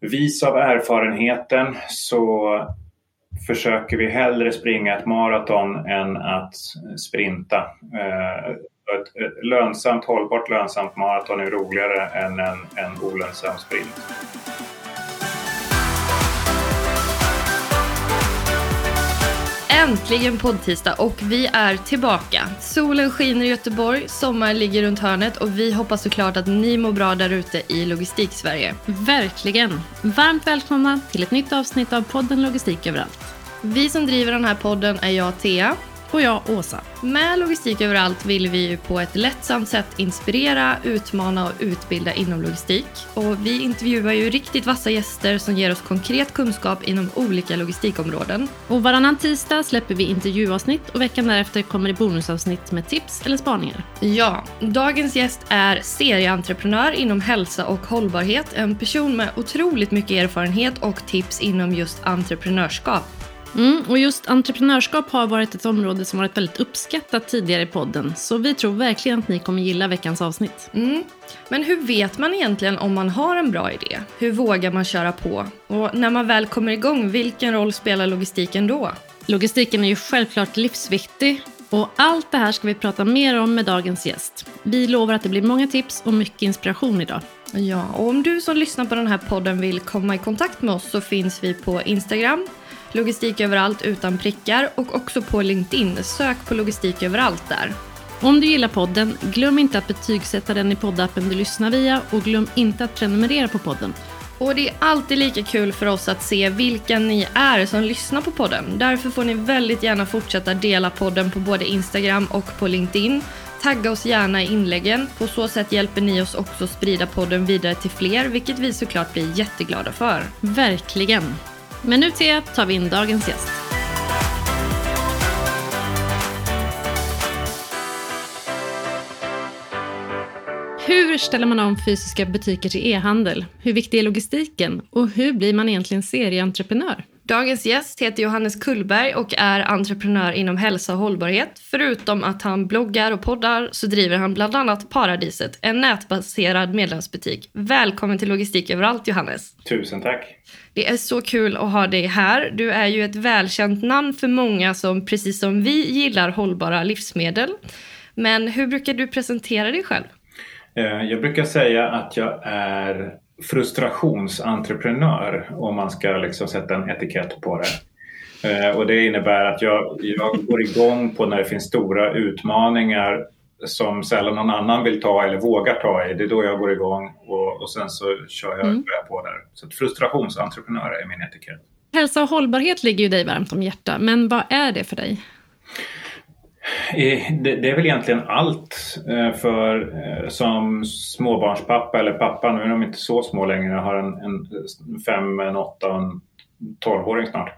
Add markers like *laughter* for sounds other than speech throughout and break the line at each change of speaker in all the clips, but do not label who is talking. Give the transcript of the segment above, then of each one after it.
vis av erfarenheten så försöker vi hellre springa ett maraton än att sprinta. Eh, ett lönsamt, hållbart lönsamt maraton är roligare än en, en olönsam sprint.
Äntligen poddtisdag och vi är tillbaka. Solen skiner i Göteborg, sommaren ligger runt hörnet och vi hoppas såklart att ni mår bra där ute i Logistik-Sverige.
Verkligen. Varmt välkomna till ett nytt avsnitt av podden Logistik överallt.
Vi som driver den här podden är jag, Thea.
Och jag, Åsa.
Med Logistik överallt vill vi ju på ett lättsamt sätt inspirera, utmana och utbilda inom logistik. Och vi intervjuar ju riktigt vassa gäster som ger oss konkret kunskap inom olika logistikområden.
Och varannan tisdag släpper vi intervjuavsnitt och veckan därefter kommer det bonusavsnitt med tips eller spaningar.
Ja, dagens gäst är serieentreprenör inom hälsa och hållbarhet. En person med otroligt mycket erfarenhet och tips inom just entreprenörskap.
Mm, och just entreprenörskap har varit ett område som varit väldigt uppskattat tidigare i podden. Så vi tror verkligen att ni kommer gilla veckans avsnitt.
Mm. Men hur vet man egentligen om man har en bra idé? Hur vågar man köra på? Och när man väl kommer igång, vilken roll spelar logistiken då?
Logistiken är ju självklart livsviktig. Och allt det här ska vi prata mer om med dagens gäst. Vi lovar att det blir många tips och mycket inspiration idag.
Ja, och om du som lyssnar på den här podden vill komma i kontakt med oss så finns vi på Instagram, Logistik överallt utan prickar och också på LinkedIn. Sök på logistik överallt där.
Om du gillar podden, glöm inte att betygsätta den i poddappen du lyssnar via och glöm inte att prenumerera på podden.
Och det är alltid lika kul för oss att se vilka ni är som lyssnar på podden. Därför får ni väldigt gärna fortsätta dela podden på både Instagram och på LinkedIn. Tagga oss gärna i inläggen. På så sätt hjälper ni oss också sprida podden vidare till fler, vilket vi såklart blir jätteglada för.
Verkligen. Men nu till tar vi in dagens gäst. Hur ställer man om fysiska butiker till e-handel? Hur viktig är logistiken? Och hur blir man egentligen serieentreprenör?
Dagens gäst heter Johannes Kullberg och är entreprenör inom hälsa och hållbarhet. Förutom att han bloggar och poddar så driver han bland annat Paradiset, en nätbaserad medlemsbutik. Välkommen till Logistik överallt Johannes.
Tusen tack.
Det är så kul att ha dig här. Du är ju ett välkänt namn för många som precis som vi gillar hållbara livsmedel. Men hur brukar du presentera dig själv?
Eh, jag brukar säga att jag är frustrationsentreprenör om man ska liksom sätta en etikett på det. Eh, och det innebär att jag, jag går igång på när det finns stora utmaningar som sällan någon annan vill ta eller vågar ta i. Det är då jag går igång och, och sen så kör jag, mm. på där. Så frustrationsentreprenör är min etikett.
Hälsa och hållbarhet ligger ju dig varmt om hjärta, men vad är det för dig?
Det, är väl egentligen allt eh, för eh, som småbarnspappa eller pappa, nu är de inte så små längre, jag har en, en fem, en åtta och en tolvåring snart.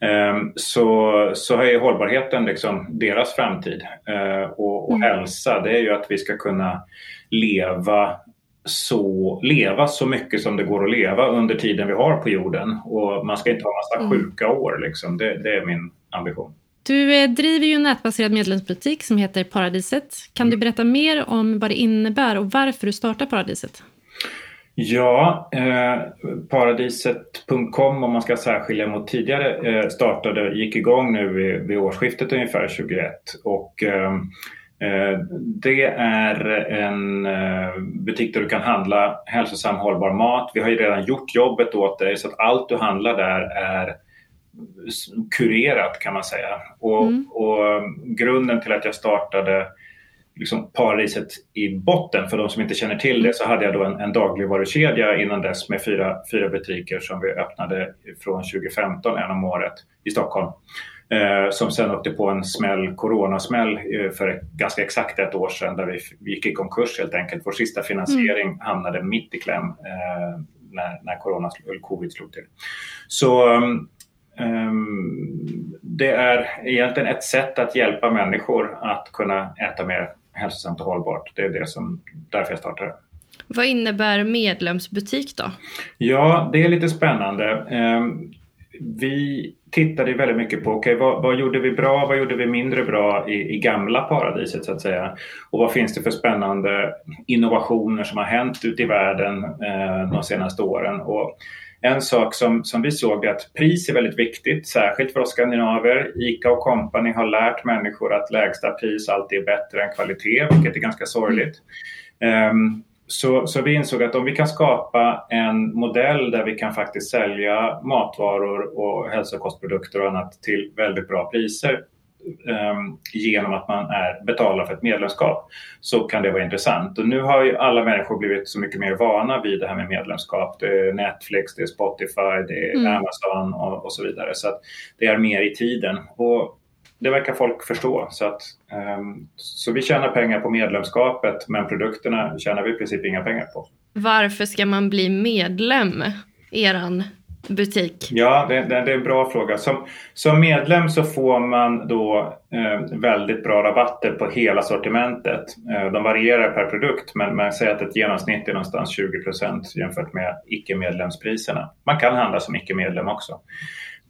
Ehm, så, så är hållbarheten liksom deras framtid. Eh, och, och mm. hälsa, det är ju att vi ska kunna leva så, leva så mycket som det går att leva under tiden vi har på jorden. Och man ska inte ha massa mm. sjuka år. Liksom. Det, det är min ambition.
Du eh, driver ju en nätbaserad medlemsbutik som heter Paradiset. Kan du berätta mer om vad det innebär och varför du startar Paradiset?
Ja, eh, paradiset.com om man ska särskilja mot tidigare eh, startade, gick igång nu vid, vid årsskiftet ungefär 21 och eh, eh, det är en eh, butik där du kan handla hälsosam hållbar mat. Vi har ju redan gjort jobbet åt dig så att allt du handlar där är kurerat kan man säga. Och, mm. och eh, grunden till att jag startade liksom paradiset i botten. För de som inte känner till det så hade jag då en, en dagligvarukedja innan dess med fyra, fyra butiker som vi öppnade från 2015, en om året, i Stockholm. Eh, som sen åkte på en smäll, coronasmäll eh, för ganska exakt ett år sedan där vi gick i konkurs helt enkelt. Vår sista finansiering mm. hamnade mitt i kläm eh, när, när corona, covid slog till. Så um, det är egentligen ett sätt att hjälpa människor att kunna äta mer hälsosamt och hållbart. Det är det som, därför jag startade.
Vad innebär medlemsbutik då?
Ja, det är lite spännande. Ehm, vi tittade väldigt mycket på okay, vad, vad, gjorde vi bra, vad gjorde vi mindre bra i, i, gamla paradiset så att säga. Och vad finns det för spännande innovationer som har hänt ute i världen eh, de senaste åren. Och en sak som, som vi såg är att pris är väldigt viktigt, särskilt för oss skandinaver. ICA och Company har lärt människor att lägsta pris alltid är bättre än kvalitet, vilket är ganska sorgligt. Um, så, så vi insåg att om vi kan skapa en modell där vi kan faktiskt sälja matvaror och hälsokostprodukter och annat till väldigt bra priser genom att man är, betalar för ett medlemskap så kan det vara intressant. Och nu har ju alla människor blivit så mycket mer vana vid det här med medlemskap. Det är Netflix, det är Spotify, det är mm. Amazon och, och, så vidare. Så det är mer i tiden. Och det verkar folk förstå. Så, att, um, så vi tjänar pengar på medlemskapet men produkterna tjänar vi i princip inga pengar på.
Varför ska man bli medlem i butik?
Ja, det, det, det, är en bra fråga. Som, som medlem så får man då eh, väldigt bra rabatter på hela sortimentet. Eh, de varierar per produkt men man säger att ett genomsnitt är någonstans 20 procent jämfört med icke-medlemspriserna. Man kan handla som icke-medlem också.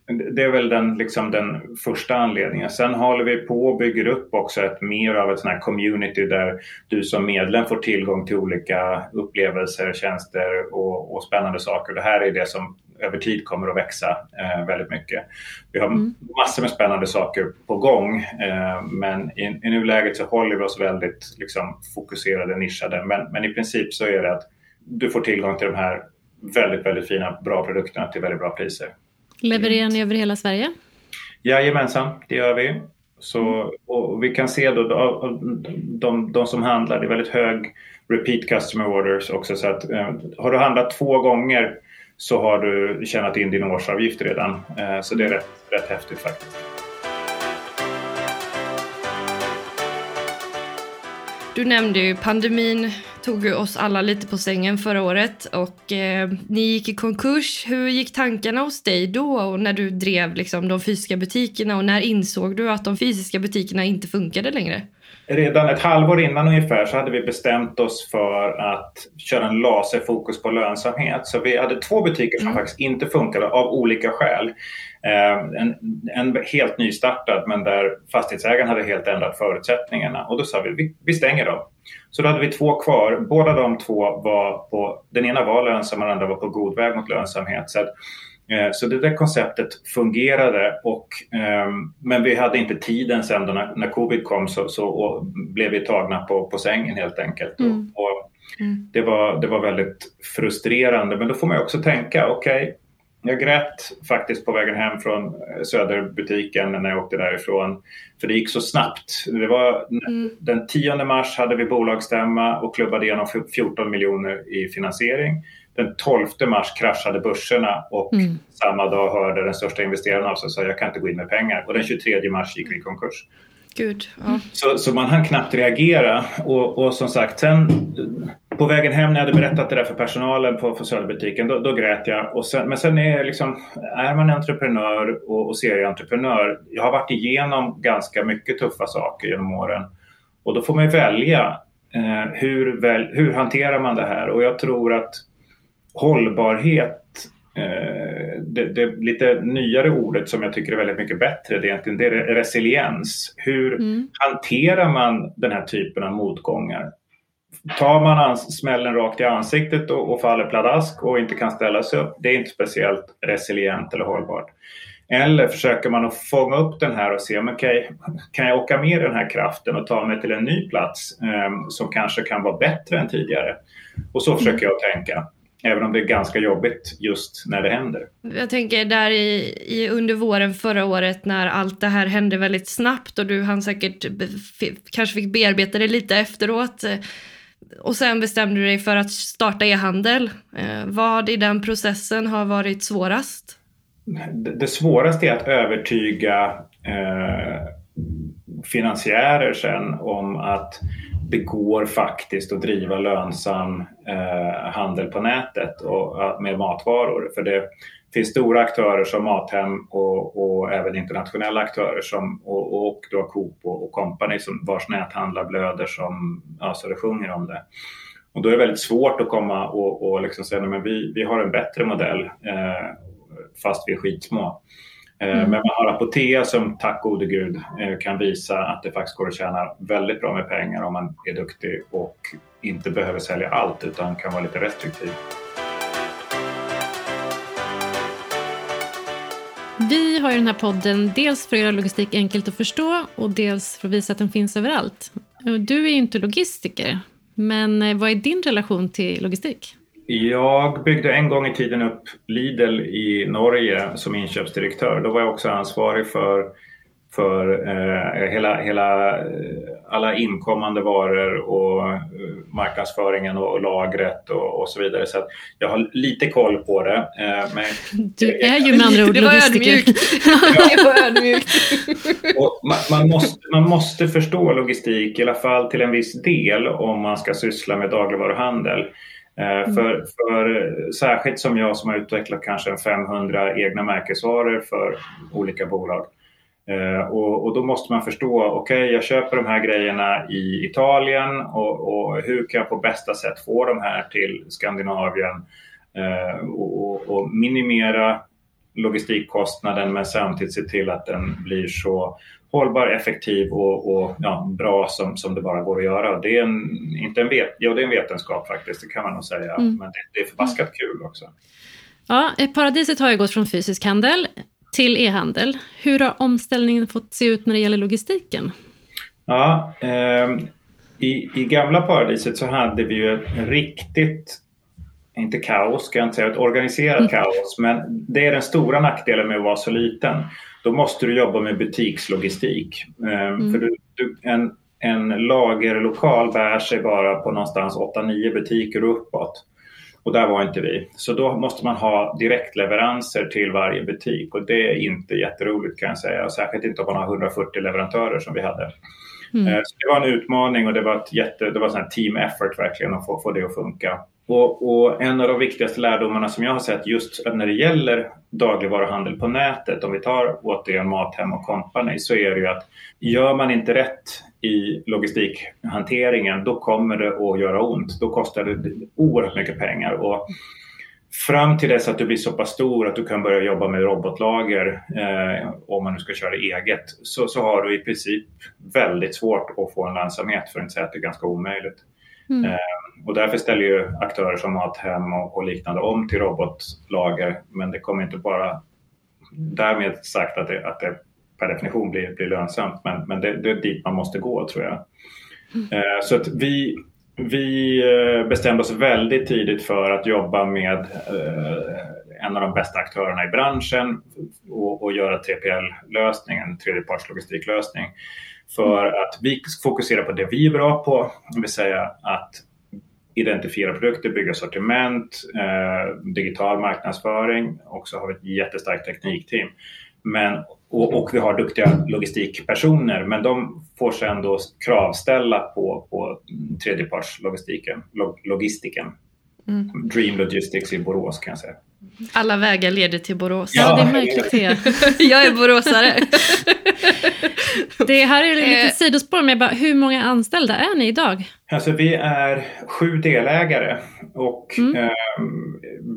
Det är väl den, liksom den första anledningen. Sen håller vi på och bygger upp också ett mer av ett sånt här community där du som medlem får tillgång till olika upplevelser, tjänster och, och spännande saker. Det här är det som över tid kommer att växa eh, väldigt mycket. Vi har mm. massor med spännande saker på gång eh, men i, i nuläget så håller vi oss väldigt liksom, fokuserade, nischade. Men, men i princip så är det att du får tillgång till de här väldigt, väldigt fina, bra produkterna till väldigt bra priser.
Levererar ni över hela Sverige?
Jajamensan, det gör vi. Så, och vi kan se då de, de, de som handlar, det är väldigt hög repeat customer orders också. Så att, eh, har du handlat två gånger så har du tjänat in din årsavgift redan. Eh, så det är rätt, rätt häftigt faktiskt.
Du nämnde ju pandemin tog oss alla lite på sängen förra året och eh, ni gick i konkurs. Hur gick tankarna hos dig då och när du drev liksom, de fysiska butikerna och när insåg du att de fysiska butikerna inte funkade längre?
Redan ett halvår innan ungefär så hade vi bestämt oss för att köra en laserfokus på lönsamhet. Så vi hade två butiker som mm. faktiskt inte funkade av olika skäl. Eh, en, en, helt nystartad men där fastighetsägaren hade helt ändrat förutsättningarna och då sa vi vi, vi stänger dem. Så då hade vi två kvar. Båda de två var på, den ena var lönsam och den andra var på god väg mot lönsamhet. Så, att, så det där konceptet fungerade och, eh, men vi hade inte tiden sen då när, när covid kom så, så blev vi tagna på, på sängen helt enkelt. Mm. Och, och mm. det, var, det var väldigt frustrerande men då får man också tänka okej okay, jag grät faktiskt på vägen hem från eh, Söderbutiken när jag åkte därifrån. För det gick så snabbt. Det var, mm. Den 10 mars hade vi bolagsstämma och klubbade igenom 14 miljoner i finansiering. Den 12 mars kraschade börserna och mm. samma dag hörde den största investeraren av sig och sa jag kan inte gå in med pengar. Och den 23 mars gick vi i konkurs.
Gud, ja.
så, så man hann knappt reagera. Och, och som sagt, sen på vägen hem när jag hade berättat det där för personalen på, på Söderbutiken, då, då grät jag. Och sen, men sen är, liksom, är man entreprenör och, och serieentreprenör, jag har varit igenom ganska mycket tuffa saker genom åren. Och då får man välja eh, hur, väl, hur hanterar man det här? Och jag tror att hållbarhet Eh, det, det, lite nyare ordet som jag tycker är väldigt mycket bättre det är, egentligen, det är resiliens. Hur mm. hanterar man den här typen av motgångar? Tar man smällen rakt i ansiktet och, och faller pladask och inte kan ställa sig upp, det är inte speciellt resilient eller hållbart. Eller försöker man att fånga upp den här och se, men okay, kan jag åka med den här kraften och ta mig till en ny plats eh, som kanske kan vara bättre än tidigare? Och så försöker jag tänka. Även om det är ganska jobbigt just när det händer.
Jag tänker där i, i, under våren förra året när allt det här hände väldigt snabbt och du hann säkert kanske fick bearbeta det lite efteråt. Och sen bestämde du dig för att starta e-handel. Eh, vad i den processen har varit svårast?
Det, det svåraste är att övertyga eh, finansiärer sen om att det går faktiskt att driva lönsam eh, handel på nätet och, eh, med matvaror. För det finns stora aktörer som Mathem och, och även internationella aktörer som, och, och då Coop och, och Company som vars näthandlar blöder som ja, så det sjunger om det. Och då är det väldigt svårt att komma och, och liksom säga att vi, vi har en bättre modell. Eh, fast vi är skitsmå. Mm. Men man har Apotea som tack gode gud kan visa att det faktiskt går att tjäna väldigt bra med pengar om man är duktig och inte behöver sälja allt utan kan vara lite restriktiv.
Vi har i den här podden dels för att göra logistik enkelt att förstå och dels för att visa att den finns överallt. Du är ju inte logistiker, men eh, vad är din relation till logistik?
Jag byggde en gång i tiden upp Lidl i Norge som inköpsdirektör. Då var jag också ansvarig för för eh, hela, hela, eh, alla inkommande varor och eh, marknadsföringen och, och lagret och, och, så vidare. Så jag har lite koll på det.
Eh, men du är ju med andra ord *laughs* logistiker. *laughs*
Det var ödmjukt. *laughs*
man, man, måste, man måste förstå logistik, i alla fall till en viss del, om man ska syssla med dagligvaruhandel. Eh, mm. För, för, särskilt som jag som har utvecklat kanske 500 egna märkesvaror för olika bolag Eh, och, och, då måste man förstå, okej okay, jag köper de här grejerna i Italien och, och, hur kan jag på bästa sätt få de här till Skandinavien eh, och, och, minimera logistikkostnaden men samtidigt se till att den blir så hållbar, effektiv och, och ja, bra som, som det bara går att göra. Det är en, inte en, vet, ja, det är en vetenskap faktiskt, det kan man nog säga, mm. men det, det är förbaskat kul också.
Ja, paradiset har ju gått från fysisk handel till e-handel. Hur har omställningen fått se ut när det gäller logistiken?
Ja, eh, i, i gamla paradiset så hade vi ju ett riktigt, inte kaos ska jag inte säga, ett organiserat mm. kaos. Men det är den stora nackdelen med att vara så liten. Då måste du jobba med butikslogistik. Eh, mm. För du, du, en, en lagerlokal bär sig bara på någonstans 8-9 butiker uppåt. Och där var inte vi. Så då måste man ha direktleveranser till varje butik och det är inte jätteroligt kan jag säga. Särskilt inte om man har 140 leverantörer som vi hade. Mm. Eh, så det var en utmaning och det var ett jätte, det var sån team effort verkligen att få, få det att funka. Och, och, en av de viktigaste lärdomarna som jag har sett just när det gäller dagligvaruhandel på nätet, om vi tar återigen Mathem och Company, så är det ju att gör man inte rätt i logistikhanteringen, då kommer det att göra ont. Då kostar det oerhört mycket pengar. Och fram till dess att du blir så pass stor att du kan börja jobba med robotlager, eh, om man nu ska köra eget, så, så har du i princip väldigt svårt att få en lönsamhet, för att inte säga att det är ganska omöjligt. Mm. Eh, och därför ställer ju aktörer som Mathem och, och liknande om till robotlager, men det kommer inte bara därmed sagt att det, att det per definition blir, blir lönsamt. Men, men det, det är dit man måste gå tror jag. Mm. Eh, så att vi, vi eh, bestämde oss väldigt tidigt för att jobba med eh, en av de bästa aktörerna i branschen och, och göra TPL-lösningen, tredjepartslogistiklösning. För att vi fokuserar på det vi är bra på, det vill säga att identifiera produkter, bygga sortiment, eh, digital marknadsföring och så har vi ett jättestarkt teknikteam. Men, och, och, vi har duktiga logistikpersoner, men de får sen då kravställa på, på tredjepartslogistiken, log, logistiken. Mm. Dream Logistics i Borås kan jag säga.
Alla vägar leder till Borås.
Ja, det är märkligt det. *laughs*
jag är boråsare. *laughs*
det här är lite eh. sidospår, men bara, hur många anställda är ni idag?
Alltså vi är sju delägare och mm. eh,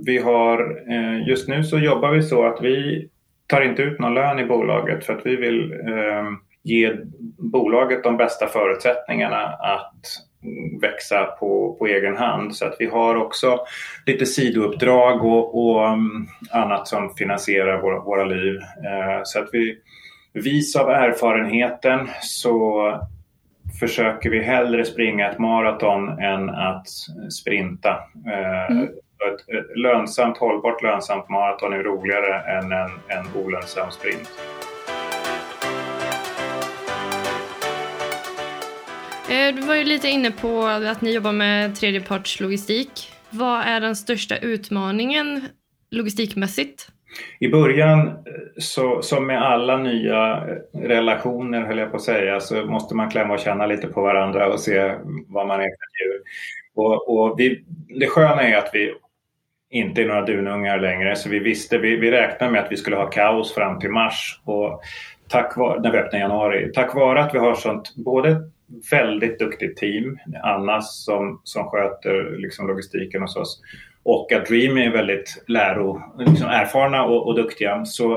vi har, eh, just nu så jobbar vi så att vi tar inte ut någon lön i bolaget för att vi vill eh, ge bolaget de bästa förutsättningarna att växa på, på egen hand. Så att vi har också lite sidouppdrag och, och ehm, annat som finansierar våra, våra liv. Eh, så att vi, vis av erfarenheten så försöker vi hellre springa ett maraton än att sprinta. Eh, mm ett, ett lönsamt, hållbart lönsamt maraton är roligare än en, en olönsam sprint.
Eh, du var ju lite inne på att ni jobbar med tredjepartslogistik. Vad är den största utmaningen logistikmässigt?
I början, så, som med alla nya relationer höll jag på att säga, så måste man klämma och känna lite på varandra och se vad man är för djur. Och, och vi, det sköna är att vi inte är några dunungar längre. Så vi visste, vi, vi räknade med att vi skulle ha kaos fram till mars. Och tack vare, när vi öppnade i januari. Tack vare att vi har sånt både väldigt duktigt team, Anna som, som sköter liksom logistiken hos oss, och att Dream är väldigt läro, liksom erfarna och, och duktiga. Så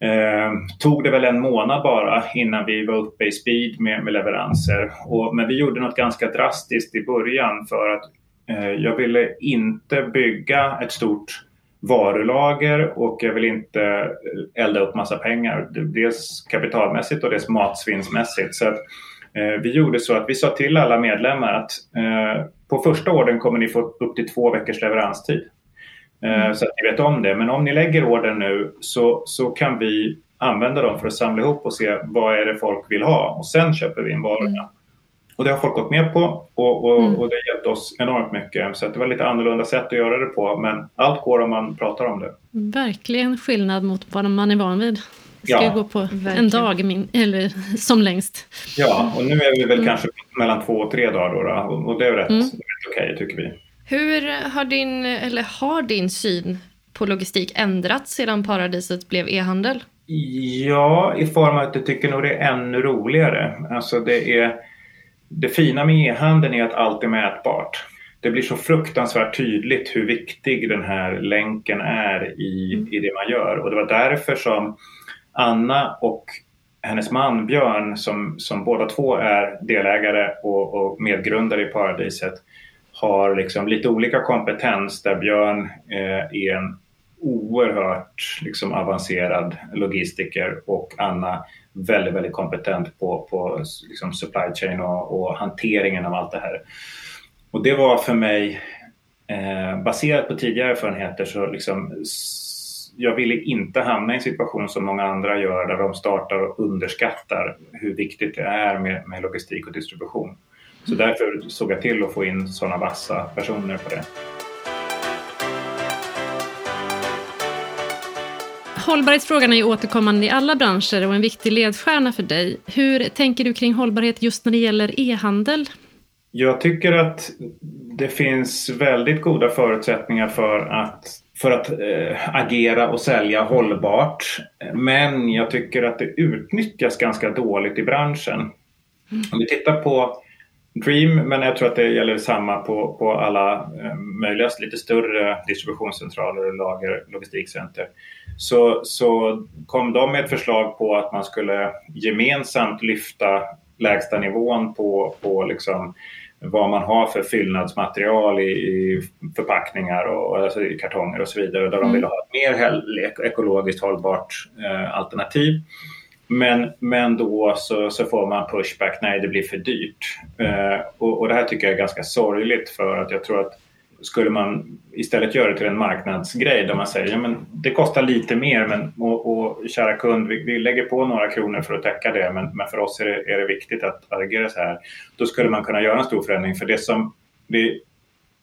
eh, tog det väl en månad bara innan vi var uppe i speed med, med leveranser. Och, men vi gjorde något ganska drastiskt i början för att jag ville inte bygga ett stort varulager och jag vill inte elda upp massa pengar. Dels kapitalmässigt och dels matsvinnsmässigt. Så att, eh, vi gjorde så att vi sa till alla medlemmar att eh, på första orden kommer ni få upp till två veckors leveranstid. Eh, mm. Så att ni vet om det. Men om ni lägger orden nu så, så kan vi använda dem för att samla ihop och se vad är det folk vill ha och sen köper vi in varorna. Mm. Och det har folk gått med på och, och, mm. och det har hjälpt oss enormt mycket. Så det var lite annorlunda sätt att göra det på men allt går om man pratar om det.
Verkligen skillnad mot vad man är van vid. Ska ja, gå på verkligen. en dag min, eller som längst.
Ja, och nu är vi väl mm. kanske mellan två och tre dagar då, då och det är rätt, mm. rätt okej okay, tycker vi.
Hur har din, eller har din syn på logistik ändrats sedan paradiset blev e-handel?
Ja, i form av att jag tycker nog det är ännu roligare. Alltså det är det fina med e-handeln är att allt är mätbart. Det blir så fruktansvärt tydligt hur viktig den här länken är i, mm. i det man gör. Och det var därför som Anna och hennes man Björn, som, som båda två är delägare och, och medgrundare i Paradiset, har liksom lite olika kompetens där Björn eh, är en oerhört liksom, avancerad logistiker och Anna väldigt, väldigt kompetent på, på liksom supply chain och, och, hanteringen av allt det här. Och det var för mig, eh, baserat på tidigare erfarenheter, så liksom, jag ville inte hamna i en situation som många andra gör där de startar och underskattar hur viktigt det är med, med logistik och distribution. Så därför såg jag till att få in sådana vassa personer på det.
Hållbarhetsfrågan är ju återkommande i alla branscher och en viktig ledstjärna för dig. Hur tänker du kring hållbarhet just när det gäller e-handel?
Jag tycker att det finns väldigt goda förutsättningar för att, för att äh, agera och sälja hållbart. Men jag tycker att det utnyttjas ganska dåligt i branschen. Mm. Om vi tittar på Dream, men jag tror att det gäller samma på, på alla eh, möjliga lite större distributionscentraler och lager, logistikcenter. Så, så kom de med ett förslag på att man skulle gemensamt lyfta lägsta nivån på, på liksom vad man har för fyllnadsmaterial i, i förpackningar och alltså i kartonger och så vidare. Där de mm. ville ha ett mer ekologiskt hållbart eh, alternativ. Men, men då så, så får man pushback, nej det blir för dyrt. Eh, och, och det här tycker jag är ganska sorgligt för att jag tror att skulle man istället göra det till en marknadsgrej där man säger ja, men det kostar lite mer men, och, och kära kund, vi, vi, lägger på några kronor för att täcka det men, men för oss är det, är det viktigt att agera så här. Då skulle man kunna göra en stor förändring för det som det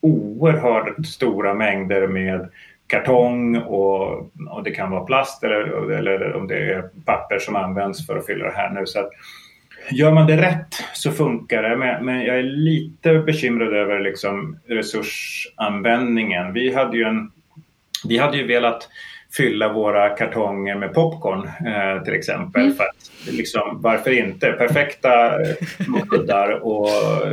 oerhört stora mängder med kartong och, och det kan vara plast eller, eller om det är papper som används för att fylla det här nu. Så att, Gör man det rätt så funkar det, men, men jag är lite bekymrad över liksom resursanvändningen. Vi hade ju, en, vi hade ju velat fylla våra kartonger med popcorn eh, till exempel. Mm. För att, liksom, varför inte? Perfekta kuddar och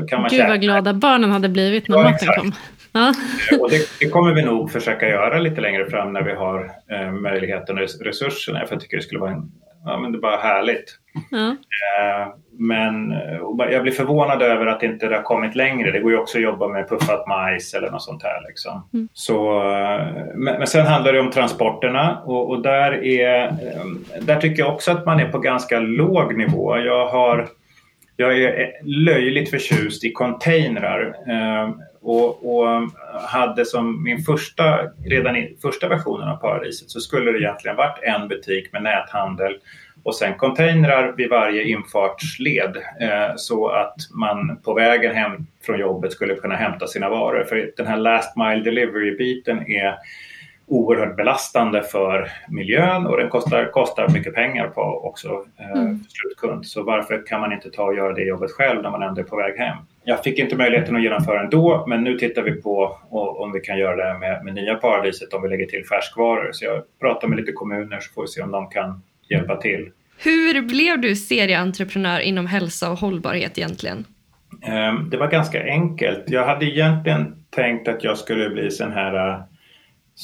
kan man
Gud vad glada barnen hade blivit när ja, maten kom. Ja.
och det, det, kommer vi nog försöka göra lite längre fram när vi har eh, möjligheten och resurserna. För jag tycker det skulle vara en, ja, men det är bara härligt. Eh, men jag blir förvånad över att inte det har kommit längre. Det går ju också att jobba med puffat majs eller något sånt här. Liksom. Mm. Så, men, men, sen handlar det om transporterna och, och, där, är, eh, där tycker jag också att man är på ganska låg nivå. Jag, har, jag är löjligt förtjust i containrar. Eh, och, och, hade som min första, redan i första versionen av Paradiset så skulle det egentligen varit en butik med näthandel och sen containrar vid varje infartsled eh, så att man på vägen hem från jobbet skulle kunna hämta sina varor. För den här last mile delivery-biten är oerhört belastande för miljön och den kostar, kostar mycket pengar på också eh, mm. slutkund. Så varför kan man inte ta och göra det jobbet själv när man ändå är på väg hem? Jag fick inte möjligheten att genomföra ändå, men nu tittar vi på om vi kan göra det med, med nya paradiset om vi lägger till färskvaror. Så jag pratar med lite kommuner så får vi se om de kan hjälpa till.
Hur blev du serieentreprenör inom hälsa och hållbarhet egentligen?
Ehm, det var ganska enkelt. Jag hade egentligen tänkt att jag skulle bli sån här uh,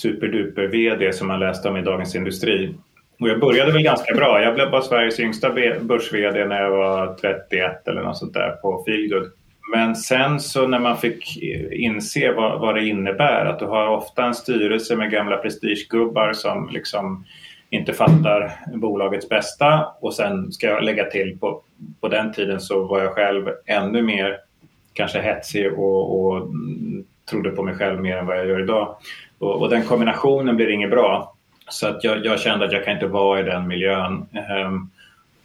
superduper-VD som man läste om i Dagens Industri. Och jag började väl ganska bra. Jag blev bara Sveriges yngsta börs-VD när jag var 31 eller något sånt där på Feelgood. Men sen så när man fick inse vad, vad, det innebär att du har ofta en styrelse med gamla prestigegubbar som liksom inte fattar bolagets bästa och sen ska jag lägga till på, på den tiden så var jag själv ännu mer kanske hetsig och, och trodde på mig själv mer än vad jag gör idag. Och, och den kombinationen blir inget bra. Så att jag, jag, kände att jag kan inte vara i den miljön. Um,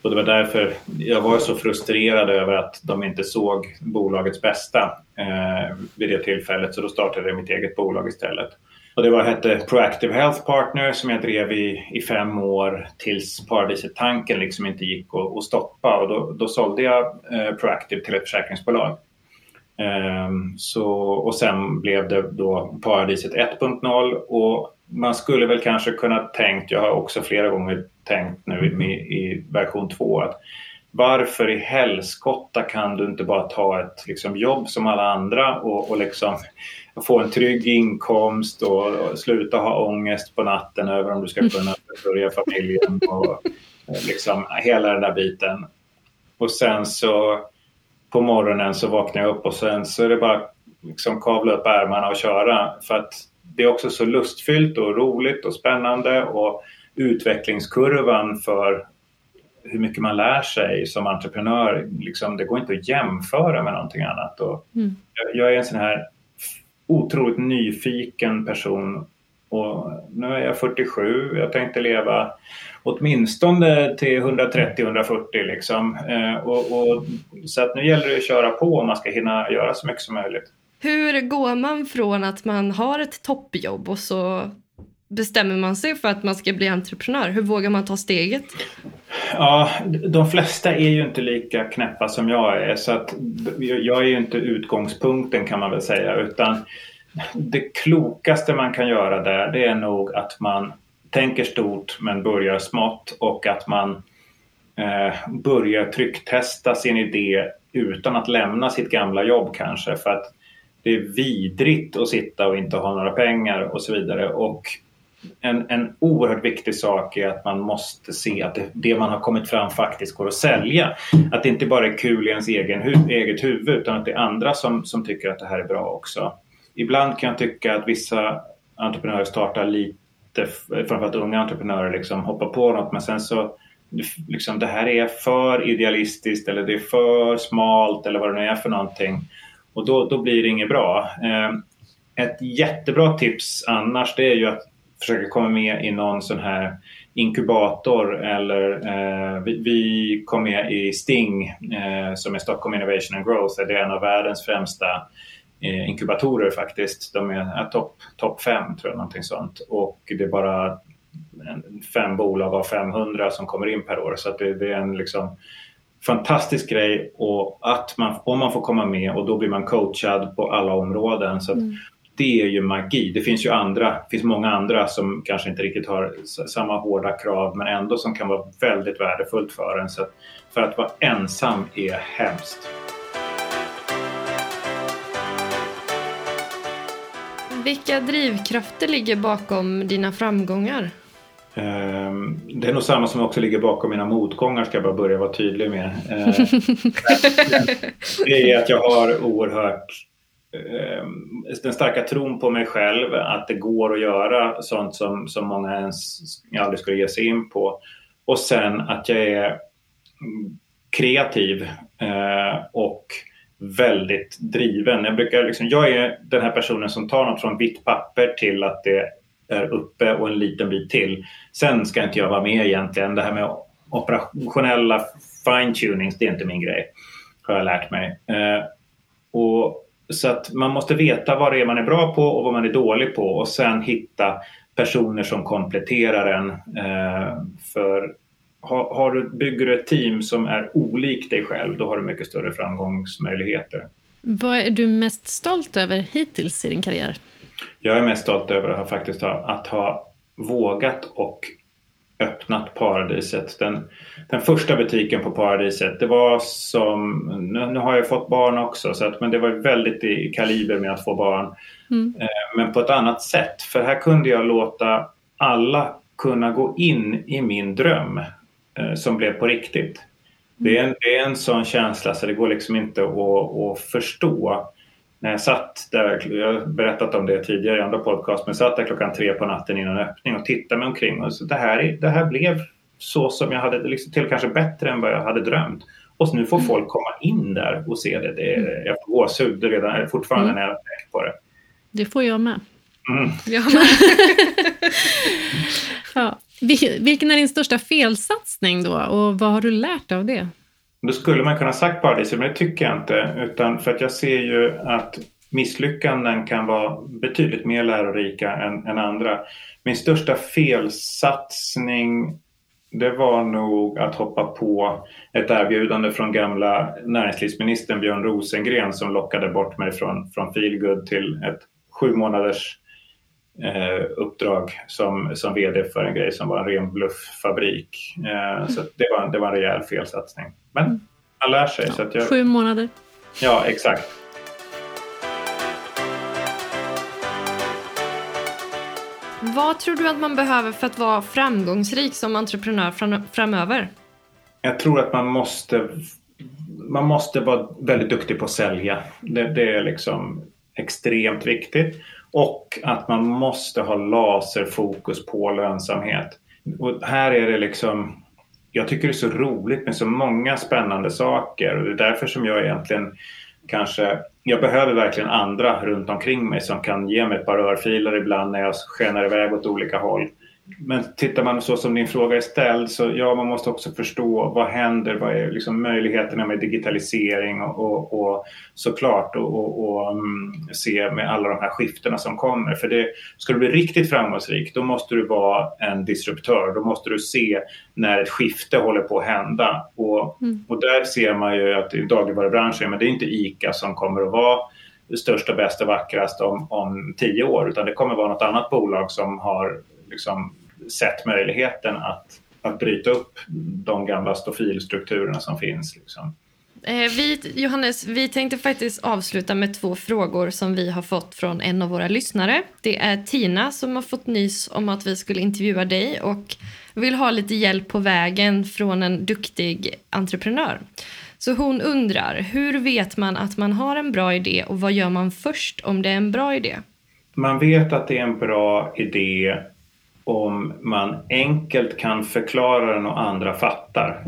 och det var därför jag var så frustrerad över att de inte såg bolagets bästa eh, vid det tillfället. Så då startade jag mitt eget bolag istället. Och det var, hette Proactive Health Partner som jag drev i, i fem år tills Paradiset-tanken liksom inte gick att, att stoppa. Och då, då sålde jag eh, Proactive till ett försäkringsbolag. Ehm, så, och sen blev det då Paradiset 1.0 och man skulle väl kanske kunna tänkt, jag har också flera gånger tänkt nu i, i version 2 att varför i helskotta kan du inte bara ta ett liksom, jobb som alla andra och, och liksom få en trygg inkomst och, och, sluta ha ångest på natten över om du ska kunna försörja familjen och *laughs* liksom hela den där biten. Och sen så på morgonen så vaknar jag upp och sen så är det bara liksom kavla upp ärmarna och köra. För att det är också så lustfyllt och roligt och spännande och utvecklingskurvan för hur mycket man lär sig som entreprenör, liksom, det går inte att jämföra med någonting annat. Och mm. jag, är en sån här otroligt nyfiken person och nu är jag 47. Jag tänkte leva åtminstone till 130-140 liksom. Eh, och, och, så att nu gäller det att köra på om man ska hinna göra så mycket som möjligt.
Hur går man från att man har ett toppjobb och så bestämmer man sig för att man ska bli entreprenör? Hur vågar man ta steget?
Ja, de flesta är ju inte lika knäppa som jag är så att jag är ju inte utgångspunkten kan man väl säga utan det klokaste man kan göra där det är nog att man tänker stort men börjar smått och att man eh, börjar trycktesta sin idé utan att lämna sitt gamla jobb kanske för att det är vidrigt att sitta och inte ha några pengar och så vidare. Och en, en oerhört viktig sak är att man måste se att det, det, man har kommit fram faktiskt går att sälja. Att det inte bara är kul i ens egen hu eget huvud utan att det är andra som, som tycker att det här är bra också. Ibland kan jag tycka att vissa entreprenörer startar lite, framförallt unga entreprenörer, liksom hoppar på något men sen så liksom, det här är för idealistiskt eller det är för smalt eller vad det nu är för någonting. Och då, då blir det inget bra. Eh, ett jättebra tips annars det är ju att försöka komma med i någon sån här inkubator eller eh, vi, vi, kom med i Sting eh, som är Stockholm Innovation and Growth. Det är en av världens främsta eh, inkubatorer faktiskt. De är topp top fem tror jag, någonting sånt. Och det är bara fem bolag av 500 som kommer in per år. Så det, det, är en liksom fantastisk grej och att man, om man får komma med och då blir man coachad på alla områden. Så mm. Det är ju magi. Det finns ju andra, det finns många andra som kanske inte riktigt har samma hårda krav men ändå som kan vara väldigt värdefullt för en. Så för att vara ensam är hemskt.
Vilka drivkrafter ligger bakom dina framgångar?
Ehm, det är nog samma som också ligger bakom mina motgångar ska jag bara börja vara tydlig med. Ehm, *laughs* det är att jag har oerhört ehm, den starka tron på mig själv att det går att göra sånt som, som många ens aldrig skulle ge sig in på. Och sen att jag är kreativ och väldigt driven. Jag, brukar liksom, jag är den här personen som tar något från vitt papper till att det där uppe och en liten bit till. Sen ska inte jag vara med egentligen. Det här med operationella fine-tunings, det är inte min grej. Har jag lärt mig. Eh, och, så att man måste veta vad det är man är bra på och vad man är dålig på och sen hitta personer som kompletterar en. Eh, för har, har du, bygger du ett team som är olikt dig själv, då har du mycket större framgångsmöjligheter.
Vad är du mest stolt över hittills i din karriär?
Jag är mest stolt över att ha, faktiskt ha, att ha vågat och öppnat Paradiset. Den, den första butiken på Paradiset, det var som, nu, nu har jag fått barn också, så att, men det var väldigt i kaliber med att få barn. Mm. Eh, men på ett annat sätt, för här kunde jag låta alla kunna gå in i min dröm eh, som blev på riktigt. Det är, en, det är en sån känsla så det går liksom inte att, att förstå. När jag satt där, jag har berättat om det tidigare i andra podcast, men jag satt där klockan tre på natten innan öppning och tittade mig omkring. Och så det, här, det här blev så som jag hade, liksom, till kanske bättre än vad jag hade drömt. Och nu får mm. folk komma in där och se det. det är, mm. jag får gåshud redan fortfarande mm. när jag tänker på det.
Det får jag med. Mm. Jag med. ja. *laughs* Vilken är din största felsatsning då och vad har du lärt av det?
Då skulle man kunna sagt Paradiset, men det tycker jag inte. Utan för att jag ser ju att misslyckanden kan vara betydligt mer lärorika än, än andra. Min största felsatsning det var nog att hoppa på ett erbjudande från gamla näringslivsministern Björn Rosengren som lockade bort mig från, från Feelgood till ett sju månaders eh, uppdrag som, som vd för en grej som var en ren blufffabrik. Eh, så det var, det var en rejäl felsatsning. Men man lär sig. Ja, så att jag,
sju månader.
Ja, exakt.
Vad tror du att man behöver för att vara framgångsrik som entreprenör fram framöver?
Jag tror att man måste, man måste vara väldigt duktig på att sälja. Det, det är liksom extremt viktigt. Och att man måste ha laserfokus på lönsamhet. Och här är det liksom jag tycker det är så roligt med så många spännande saker och det är därför som jag egentligen kanske jag behöver verkligen andra runt omkring mig som kan ge mig ett par örfilar ibland när jag skenar iväg åt olika håll. Men tittar man så som din fråga är ställd så ja, man måste också förstå vad händer, vad är liksom möjligheterna med digitalisering och, och, och såklart och, och, och um, se med alla de här skiftena som kommer. För det, ska du bli riktigt framgångsrik då måste du vara en disruptör. Då måste du se när ett skifte håller på att hända. Och, mm. och där ser man ju att i dagligvarubranschen, men det är inte ICA som kommer att vara största, bästa, vackrast om, om tio år utan det kommer vara något annat bolag som har liksom sett möjligheten att, att bryta upp de gamla stofilstrukturerna som finns. Liksom.
Eh, vi, Johannes, vi tänkte faktiskt avsluta med två frågor som vi har fått från en av våra lyssnare. Det är Tina som har fått nys om att vi skulle intervjua dig och vill ha lite hjälp på vägen från en duktig entreprenör. Så hon undrar, hur vet man att man har en bra idé och vad gör man först om det är en bra idé?
Man vet att det är en bra idé om man enkelt kan förklara den och andra fattar.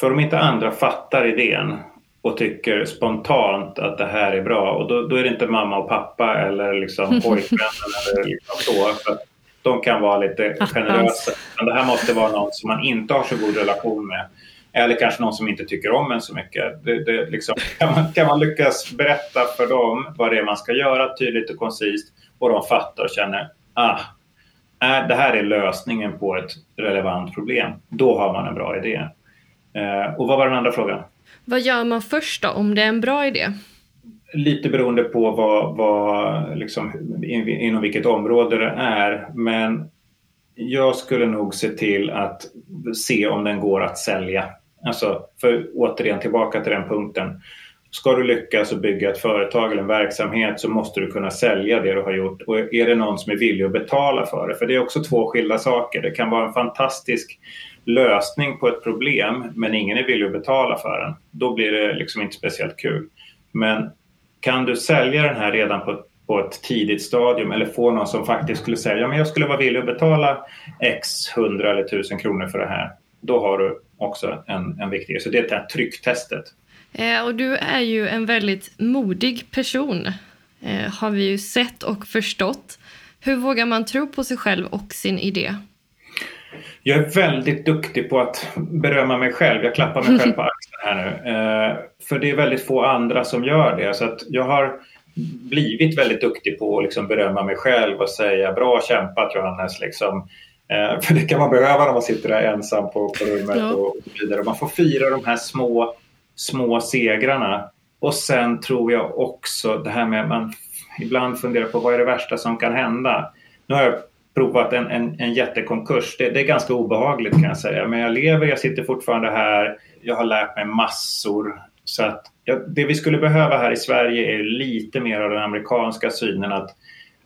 För om inte andra fattar idén och tycker spontant att det här är bra och då, då är det inte mamma och pappa eller liksom *laughs* pojkvännen eller liksom så. För de kan vara lite generösa. Men det här måste vara någon som man inte har så god relation med. Eller kanske någon som inte tycker om en så mycket. Det, det, liksom, kan, man, kan man lyckas berätta för dem vad det är man ska göra tydligt och koncist och de fattar och känner ah, är, det här är lösningen på ett relevant problem, då har man en bra idé. Eh, och vad var den andra frågan?
Vad gör man först då, om det är en bra idé?
Lite beroende på vad, vad, liksom, inom vilket område det är. Men jag skulle nog se till att se om den går att sälja. Alltså, för återigen tillbaka till den punkten. Ska du lyckas och bygga ett företag eller en verksamhet så måste du kunna sälja det du har gjort. Och är det någon som är villig att betala för det? För det är också två skilda saker. Det kan vara en fantastisk lösning på ett problem men ingen är villig att betala för den. Då blir det liksom inte speciellt kul. Men kan du sälja den här redan på, på ett tidigt stadium eller få någon som faktiskt skulle säga ja, men jag skulle vara villig att betala x hundra eller tusen kronor för det här. Då har du också en, en viktig... Så det är det här trycktestet.
Eh, och du är ju en väldigt modig person, eh, har vi ju sett och förstått. Hur vågar man tro på sig själv och sin idé?
Jag är väldigt duktig på att berömma mig själv. Jag klappar mig själv på *laughs* axeln här nu. Eh, för det är väldigt få andra som gör det. Så att jag har blivit väldigt duktig på att liksom berömma mig själv och säga bra kämpat Johannes. Liksom. Eh, för det kan man behöva när man sitter där ensam på, på rummet ja. och, och vidare. Man får fira de här små små segrarna. Och sen tror jag också det här med att man ibland funderar på vad är det värsta som kan hända. Nu har jag provat en, en, en jättekonkurs. Det, det, är ganska obehagligt kan jag säga. Men jag lever, jag sitter fortfarande här. Jag har lärt mig massor. Så att ja, det vi skulle behöva här i Sverige är lite mer av den amerikanska synen att,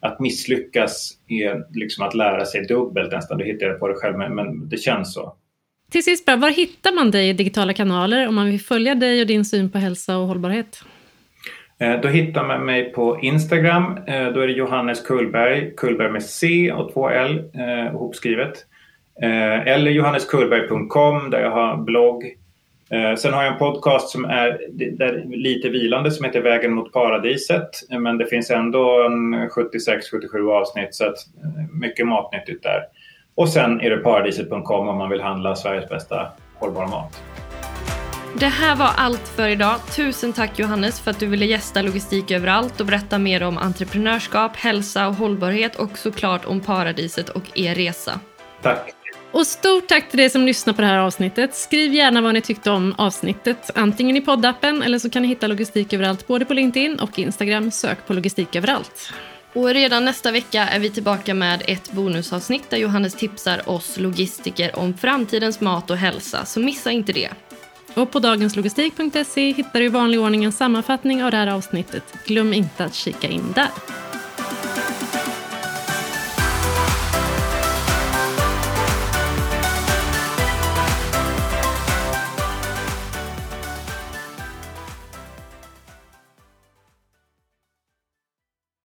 att misslyckas är liksom att lära sig dubbelt nästan. Du hittar på det själv, men, men det känns så.
Till sist, var hittar man dig i digitala kanaler om man vill följa dig och din syn på hälsa och hållbarhet?
Eh, då hittar man mig på Instagram. Eh, då är det Johannes Kullberg, Kullberg med C och två L eh, ihopskrivet. Eh, eller johanneskullberg.com där jag har blogg. Sen har jag en podcast som är där, lite vilande som heter Vägen mot paradiset. Men det finns ändå 76-77 avsnitt så att mycket matnyttigt där. Och sen är det paradiset.com om man vill handla Sveriges bästa hållbara mat.
Det här var allt för idag. Tusen tack Johannes för att du ville gästa Logistik överallt och berätta mer om entreprenörskap, hälsa och hållbarhet och såklart om paradiset och er resa.
Tack.
Och stort tack till dig som lyssnar på det här avsnittet. Skriv gärna vad ni tyckte om avsnittet, antingen i poddappen eller så kan ni hitta Logistik överallt både på LinkedIn och Instagram. Sök på Logistik överallt.
Och redan nästa vecka är vi tillbaka med ett bonusavsnitt där Johannes tipsar oss logistiker om framtidens mat och hälsa, så missa inte det.
Och på dagenslogistik.se hittar du i vanlig ordning en sammanfattning av det här avsnittet. Glöm inte att kika in där.